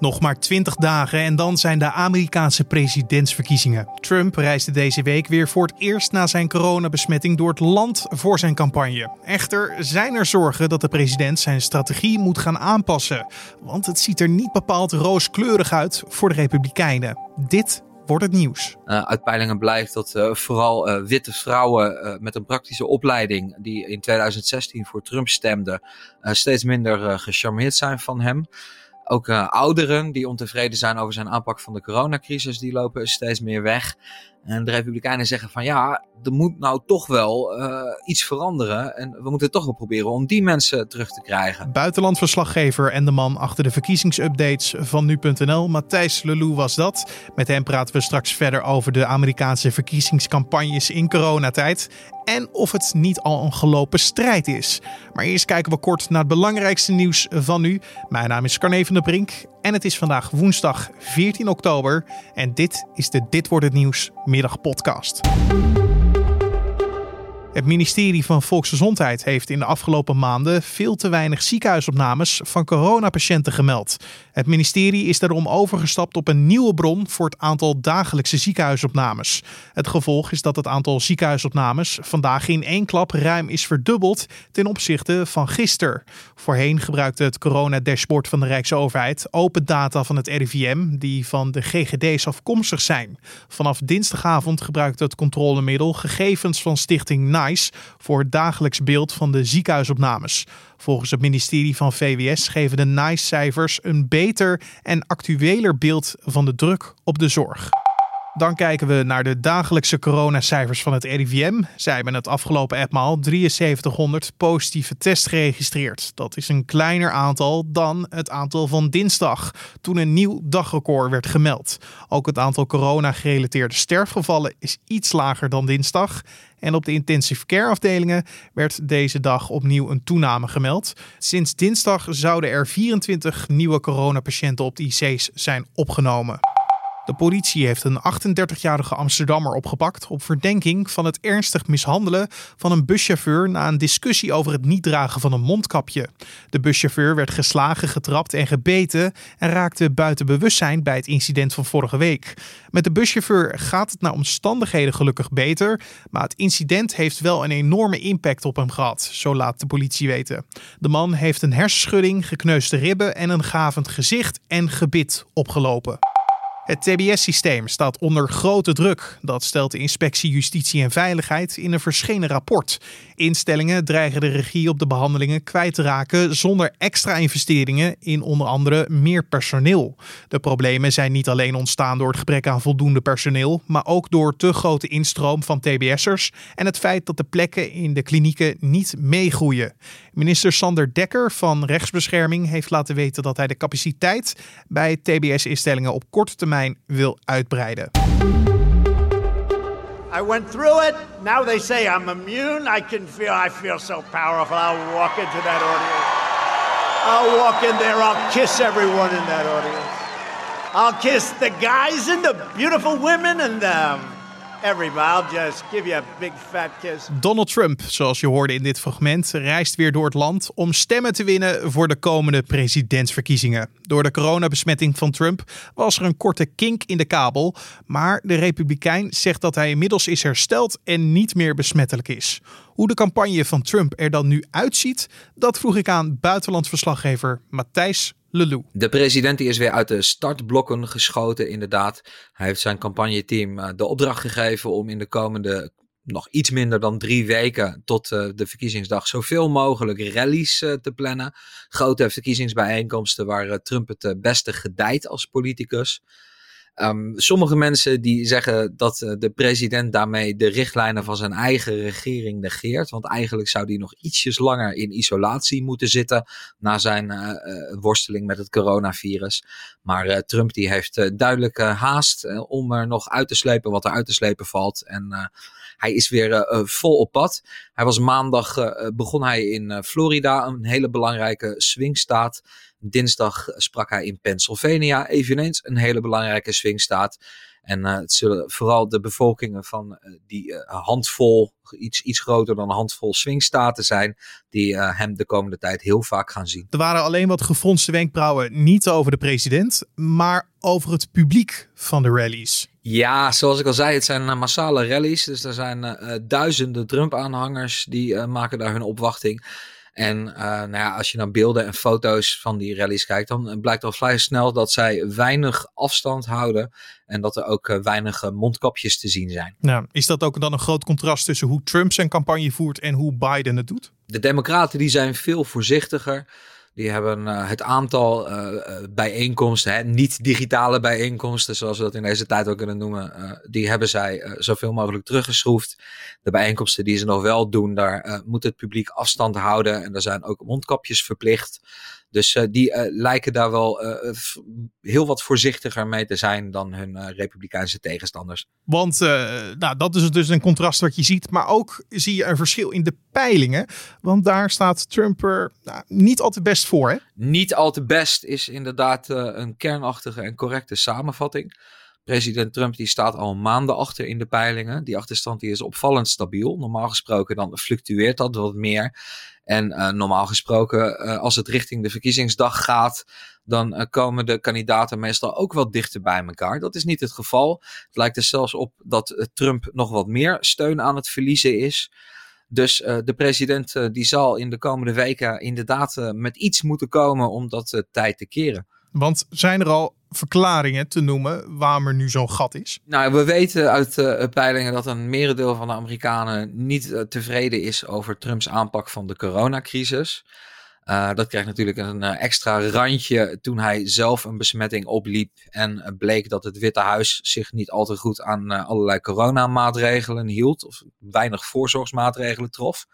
Nog maar 20 dagen en dan zijn de Amerikaanse presidentsverkiezingen. Trump reisde deze week weer voor het eerst na zijn coronabesmetting door het land voor zijn campagne. Echter zijn er zorgen dat de president zijn strategie moet gaan aanpassen. Want het ziet er niet bepaald rooskleurig uit voor de Republikeinen. Dit wordt het nieuws. Uh, uit peilingen blijkt dat uh, vooral uh, witte vrouwen met een praktische opleiding, die in 2016 voor Trump stemden, steeds minder gecharmeerd zijn van hem. Ook uh, ouderen die ontevreden zijn over zijn aanpak van de coronacrisis, die lopen steeds meer weg. En de Republikeinen zeggen van ja, er moet nou toch wel uh, iets veranderen. En we moeten toch wel proberen om die mensen terug te krijgen. Buitenlandverslaggever en de man achter de verkiezingsupdates van nu.nl, Matthijs Lelou was dat. Met hem praten we straks verder over de Amerikaanse verkiezingscampagnes in coronatijd. En of het niet al een gelopen strijd is. Maar eerst kijken we kort naar het belangrijkste nieuws van nu. Mijn naam is Carne van der Brink en het is vandaag woensdag 14 oktober. En dit is de Dit wordt het nieuws middagpodcast. Het ministerie van Volksgezondheid heeft in de afgelopen maanden veel te weinig ziekenhuisopnames van coronapatiënten gemeld. Het ministerie is daarom overgestapt op een nieuwe bron voor het aantal dagelijkse ziekenhuisopnames. Het gevolg is dat het aantal ziekenhuisopnames vandaag in één klap ruim is verdubbeld ten opzichte van gisteren. Voorheen gebruikte het coronadashboard van de Rijksoverheid open data van het RIVM die van de GGD's afkomstig zijn. Vanaf dinsdagavond gebruikte het controlemiddel gegevens van Stichting NICE voor het dagelijks beeld van de ziekenhuisopnames. Volgens het ministerie van VWS geven de NICE-cijfers een beter en actueler beeld van de druk op de zorg. Dan kijken we naar de dagelijkse coronacijfers van het RIVM. Zij hebben het afgelopen etmaal 7300 positieve tests geregistreerd. Dat is een kleiner aantal dan het aantal van dinsdag, toen een nieuw dagrecord werd gemeld. Ook het aantal corona-gerelateerde sterfgevallen is iets lager dan dinsdag. En op de intensive care afdelingen werd deze dag opnieuw een toename gemeld. Sinds dinsdag zouden er 24 nieuwe coronapatiënten op de IC's zijn opgenomen. De politie heeft een 38-jarige Amsterdammer opgepakt op verdenking van het ernstig mishandelen van een buschauffeur na een discussie over het niet dragen van een mondkapje. De buschauffeur werd geslagen, getrapt en gebeten en raakte buiten bewustzijn bij het incident van vorige week. Met de buschauffeur gaat het naar omstandigheden gelukkig beter, maar het incident heeft wel een enorme impact op hem gehad, zo laat de politie weten. De man heeft een hersenschudding, gekneusde ribben en een gavend gezicht en gebit opgelopen. Het TBS-systeem staat onder grote druk. Dat stelt de Inspectie Justitie en Veiligheid in een verschenen rapport. Instellingen dreigen de regie op de behandelingen kwijt te raken zonder extra investeringen in onder andere meer personeel. De problemen zijn niet alleen ontstaan door het gebrek aan voldoende personeel, maar ook door te grote instroom van TBS'ers en het feit dat de plekken in de klinieken niet meegroeien. Minister Sander Dekker van Rechtsbescherming heeft laten weten dat hij de capaciteit bij TBS-instellingen op korte termijn wil uitbreiden. I went through it. Now they say I'm immune. I can feel I feel so powerful. I'll walk into that audience. I'll walk in there. I'll kiss everyone in that audience. I'll kiss the guys and the beautiful women and them. Donald Trump, zoals je hoorde in dit fragment, reist weer door het land om stemmen te winnen voor de komende presidentsverkiezingen. Door de coronabesmetting van Trump was er een korte kink in de kabel, maar de Republikein zegt dat hij inmiddels is hersteld en niet meer besmettelijk is. Hoe de campagne van Trump er dan nu uitziet, dat vroeg ik aan buitenlandverslaggever Matthijs De president is weer uit de startblokken geschoten, inderdaad. Hij heeft zijn campagneteam uh, de opdracht gegeven om in de komende nog iets minder dan drie weken tot uh, de verkiezingsdag zoveel mogelijk rallies uh, te plannen. Grote verkiezingsbijeenkomsten waar Trump het beste gedijt als politicus. Um, sommige mensen die zeggen dat uh, de president daarmee de richtlijnen van zijn eigen regering negeert. Want eigenlijk zou die nog ietsjes langer in isolatie moeten zitten na zijn uh, uh, worsteling met het coronavirus. Maar Trump die heeft duidelijk haast om er nog uit te slepen wat er uit te slepen valt. En hij is weer vol op pad. Hij was maandag, begon hij in Florida, een hele belangrijke swingstaat. Dinsdag sprak hij in Pennsylvania, eveneens een hele belangrijke swingstaat. En het zullen vooral de bevolkingen van die handvol, iets, iets groter dan een handvol swingstaten zijn, die hem de komende tijd heel vaak gaan zien. Er waren alleen wat gefronste wenkbrauwen, niet over de president, maar over het publiek van de rallies. Ja, zoals ik al zei, het zijn massale rallies. Dus er zijn duizenden Trump-aanhangers die maken daar hun opwachting. En uh, nou ja, als je naar beelden en foto's van die rallies kijkt, dan blijkt al vrij snel dat zij weinig afstand houden. En dat er ook weinig mondkapjes te zien zijn. Nou, is dat ook dan een groot contrast tussen hoe Trump zijn campagne voert en hoe Biden het doet? De Democraten die zijn veel voorzichtiger. Die hebben uh, het aantal uh, bijeenkomsten, hè, niet digitale bijeenkomsten, zoals we dat in deze tijd ook kunnen noemen, die hebben zij zoveel mogelijk teruggeschroefd. De bijeenkomsten die ze nog wel doen, daar moet het publiek afstand houden en er zijn ook mondkapjes verplicht. Dus uh, die uh, lijken daar wel uh, heel wat voorzichtiger mee te zijn dan hun republikeinse tegenstanders. Want nou, dat is dus een contrast wat je ziet. Maar ook zie je een verschil in de peilingen. Want daar staat Trump er nou, niet al te best voor. Hè? Niet al te best is inderdaad een kernachtige en correcte samenvatting. President Trump die staat al maanden achter in de peilingen. Die achterstand die is opvallend stabiel. Normaal gesproken dan fluctueert dat wat meer. En uh, normaal gesproken, uh, als het richting de verkiezingsdag gaat, dan uh, komen de kandidaten meestal ook wat dichter bij elkaar. Dat is niet het geval. Het lijkt er zelfs op dat Trump nog wat meer steun aan het verliezen is. Dus de president die zal in de komende weken inderdaad met iets moeten komen om dat tijd te keren. Want zijn er al verklaringen te noemen waarom er nu zo'n gat is? Nou, we weten uit uh, peilingen dat een merendeel van de Amerikanen niet uh, tevreden is over Trumps aanpak van de coronacrisis. Uh, dat kreeg natuurlijk een extra randje toen hij zelf een besmetting opliep en bleek dat het Witte Huis zich niet al te goed aan allerlei coronamaatregelen hield of weinig voorzorgsmaatregelen trof.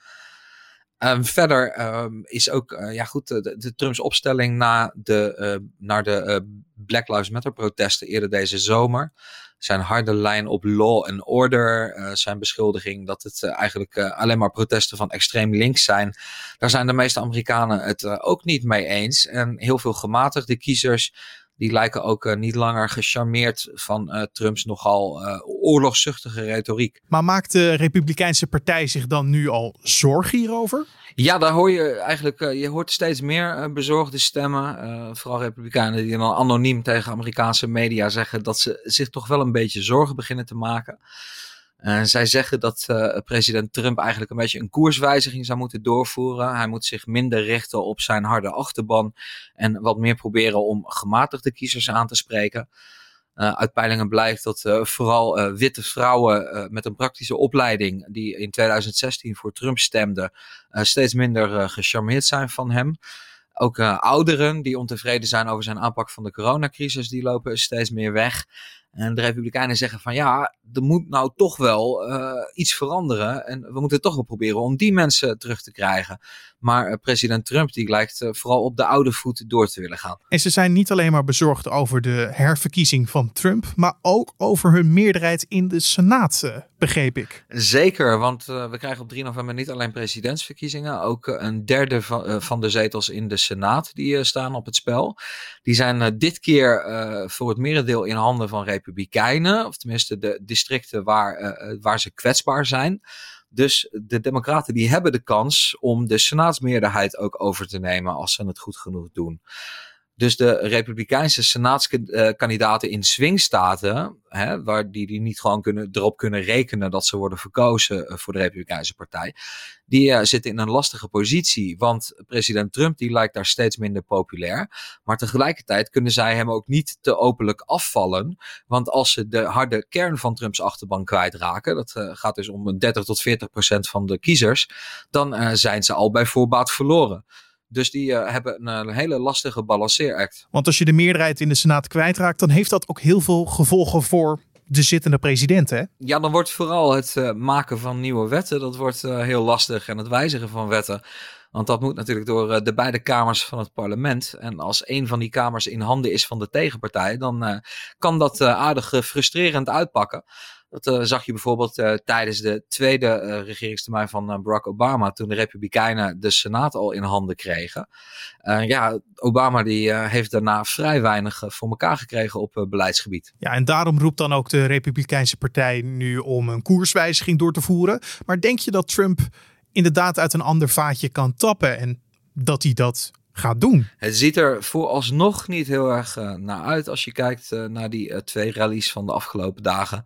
Um, verder um, is ook, uh, ja goed, de, Trumps opstelling na de, uh, naar de uh, Black Lives Matter protesten eerder deze zomer. Zijn harde lijn op law and order, zijn beschuldiging dat het eigenlijk alleen maar protesten van extreem links zijn. Daar zijn de meeste Amerikanen het ook niet mee eens. En heel veel gematigde kiezers die lijken ook uh, niet langer gecharmeerd van uh, Trumps nogal uh, oorlogszuchtige retoriek. Maar maakt de Republikeinse Partij zich dan nu al zorgen hierover? Ja, daar hoor je eigenlijk, je hoort steeds meer bezorgde stemmen. vooral Republikeinen die dan anoniem tegen Amerikaanse media zeggen dat ze zich toch wel een beetje zorgen beginnen te maken. Zij zeggen dat uh, president Trump eigenlijk een beetje een koerswijziging zou moeten doorvoeren. Hij moet zich minder richten op zijn harde achterban en wat meer proberen om gematigde kiezers aan te spreken. Uh, uit peilingen blijkt dat vooral witte vrouwen met een praktische opleiding, die in 2016 voor Trump stemden, steeds minder gecharmeerd zijn van hem. Ook ouderen die ontevreden zijn over zijn aanpak van de coronacrisis, die lopen steeds meer weg. En de Republikeinen zeggen van ja, er moet nou toch wel uh, iets veranderen. En we moeten toch wel proberen om die mensen terug te krijgen. Maar uh, president Trump die lijkt uh, vooral op de oude voet door te willen gaan. En ze zijn niet alleen maar bezorgd over de herverkiezing van Trump, maar ook over hun meerderheid in de Senaat, begreep ik. Zeker, want we krijgen op 3 november niet alleen presidentsverkiezingen, ook een derde van, van de zetels in de Senaat die staan op het spel. Die zijn dit keer voor het merendeel in handen van Republikeinen of tenminste de districten waar, waar ze kwetsbaar zijn. Dus de Democraten die hebben de kans om de senaatsmeerderheid ook over te nemen als ze het goed genoeg doen. Dus de Republikeinse senaatskandidaten in swingstaten, hè, waar die, die niet gewoon kunnen, erop kunnen rekenen dat ze worden verkozen eh, voor de Republikeinse partij, die uh, zitten in een lastige positie. Want president Trump die lijkt daar steeds minder populair. Maar tegelijkertijd kunnen zij hem ook niet te openlijk afvallen. Want als ze de harde kern van Trumps achterban kwijtraken, dat gaat dus om 30 tot 40 procent van de kiezers, dan zijn ze al bij voorbaat verloren. Dus die uh, hebben een, hele lastige balanceeract. Want als je de meerderheid in de Senaat kwijtraakt, dan heeft dat ook heel veel gevolgen voor de zittende president, hè? Ja, dan wordt vooral het uh, maken van nieuwe wetten, dat wordt uh, heel lastig. En het wijzigen van wetten. Want dat moet natuurlijk door de beide kamers van het parlement. En als een van die kamers in handen is van de tegenpartij, dan kan dat aardig frustrerend uitpakken. Dat zag je bijvoorbeeld tijdens de tweede regeringstermijn van Barack Obama, toen de Republikeinen de Senaat al in handen kregen. ja, Obama die heeft daarna vrij weinig voor elkaar gekregen op beleidsgebied. Ja, en daarom roept dan ook de Republikeinse Partij nu om een koerswijziging door te voeren. Maar denk je dat Trump inderdaad uit een ander vaatje kan tappen en dat hij dat gaat doen. Het ziet er vooralsnog niet heel erg uh, naar uit als je kijkt uh, naar die uh, twee rallies van de afgelopen dagen.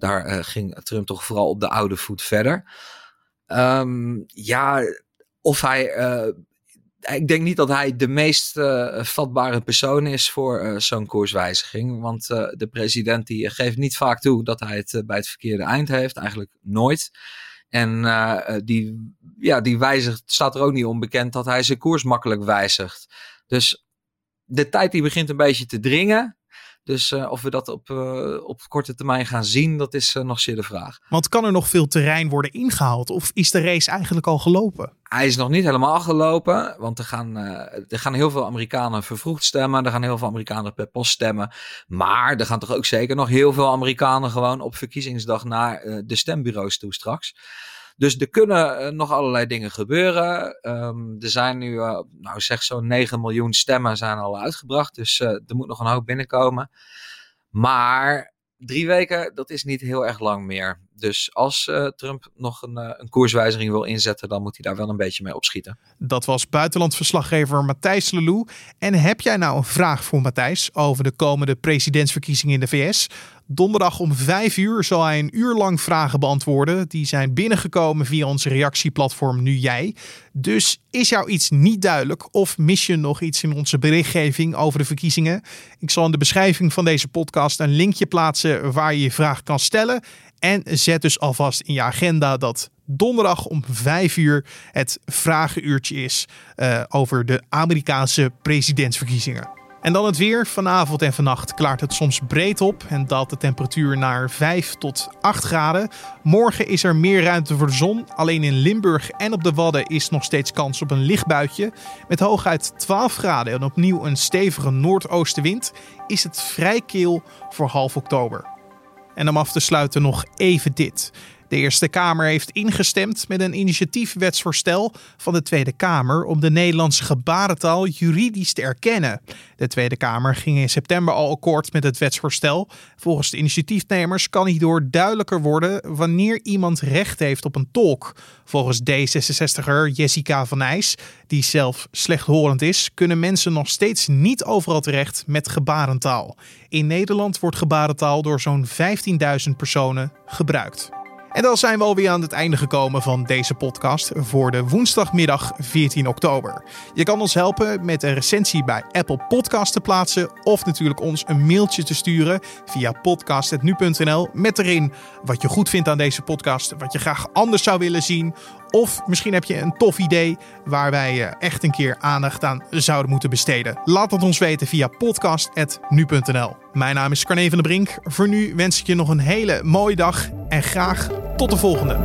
Daar ging Trump toch vooral op de oude voet verder. Um, ja, of hij. ik denk niet dat hij de meest vatbare persoon is voor zo'n koerswijziging. Want de president die geeft niet vaak toe dat hij het bij het verkeerde eind heeft. Eigenlijk nooit. En die, ja, die wijzigt, staat er ook niet onbekend dat hij zijn koers makkelijk wijzigt. Dus de tijd die begint een beetje te dringen. Dus uh, of we dat op, uh, op korte termijn gaan zien, dat is uh, nog zeer de vraag. Want kan er nog veel terrein worden ingehaald? Of is de race eigenlijk al gelopen? Hij is nog niet helemaal gelopen. Want er gaan, er gaan heel veel Amerikanen vervroegd stemmen. Er gaan heel veel Amerikanen per post stemmen. Maar er gaan toch ook zeker nog heel veel Amerikanen gewoon op verkiezingsdag naar de stembureaus toe straks. Dus er kunnen nog allerlei dingen gebeuren. Um, er zijn nu, uh, nou zeg zo'n 9 miljoen stemmen zijn al uitgebracht. Dus uh, er moet nog een hoop binnenkomen. Maar drie weken, dat is niet heel erg lang meer. Dus als Trump nog een, een, koerswijziging wil inzetten, dan moet hij daar wel een beetje mee opschieten. Dat was buitenlandverslaggever Matthijs Lelou. En heb jij nou een vraag voor Matthijs over de komende presidentsverkiezingen in de VS? Donderdag om 5 uur zal hij een uur lang vragen beantwoorden. Die zijn binnengekomen via ons reactieplatform Nu Jij. Dus is jou iets niet duidelijk of mis je nog iets in onze berichtgeving over de verkiezingen? Ik zal in de beschrijving van deze podcast een linkje plaatsen waar je je vraag kan stellen. En zet dus alvast in je agenda dat donderdag om 5 uur het vragenuurtje is uh, over de Amerikaanse presidentsverkiezingen. En dan het weer. Vanavond en vannacht klaart het soms breed op en daalt de temperatuur naar 5 tot 8 graden. Morgen is er meer ruimte voor de zon. Alleen in Limburg en op de Wadden is nog steeds kans op een lichtbuitje. Met hooguit 12 graden en opnieuw een stevige noordoostenwind is het vrij kil voor half oktober. En om af te sluiten nog even dit. De Eerste Kamer heeft ingestemd met een initiatiefwetsvoorstel van de Tweede Kamer om de Nederlandse gebarentaal juridisch te erkennen. De Tweede Kamer ging in september al akkoord met het wetsvoorstel. Volgens de initiatiefnemers kan hierdoor duidelijker worden wanneer iemand recht heeft op een tolk. Volgens D66er Jessica van Nijs, die zelf slechthorend is, kunnen mensen nog steeds niet overal terecht met gebarentaal. In Nederland wordt gebarentaal door zo'n 15.000 personen gebruikt. En dan zijn we alweer aan het einde gekomen van deze podcast voor de woensdagmiddag 14 oktober. Je kan ons helpen met een recensie bij Apple Podcast te plaatsen of natuurlijk ons een mailtje te sturen via podcast.nu.nl met erin wat je goed vindt aan deze podcast, wat je graag anders zou willen zien of misschien heb je een tof idee waar wij eh, echt een keer aandacht aan zouden moeten besteden. Laat het ons weten via podcast.nu.nl. Mijn naam is Carne van der Brink. Voor nu wens ik je nog een hele mooie dag en graag tot de volgende.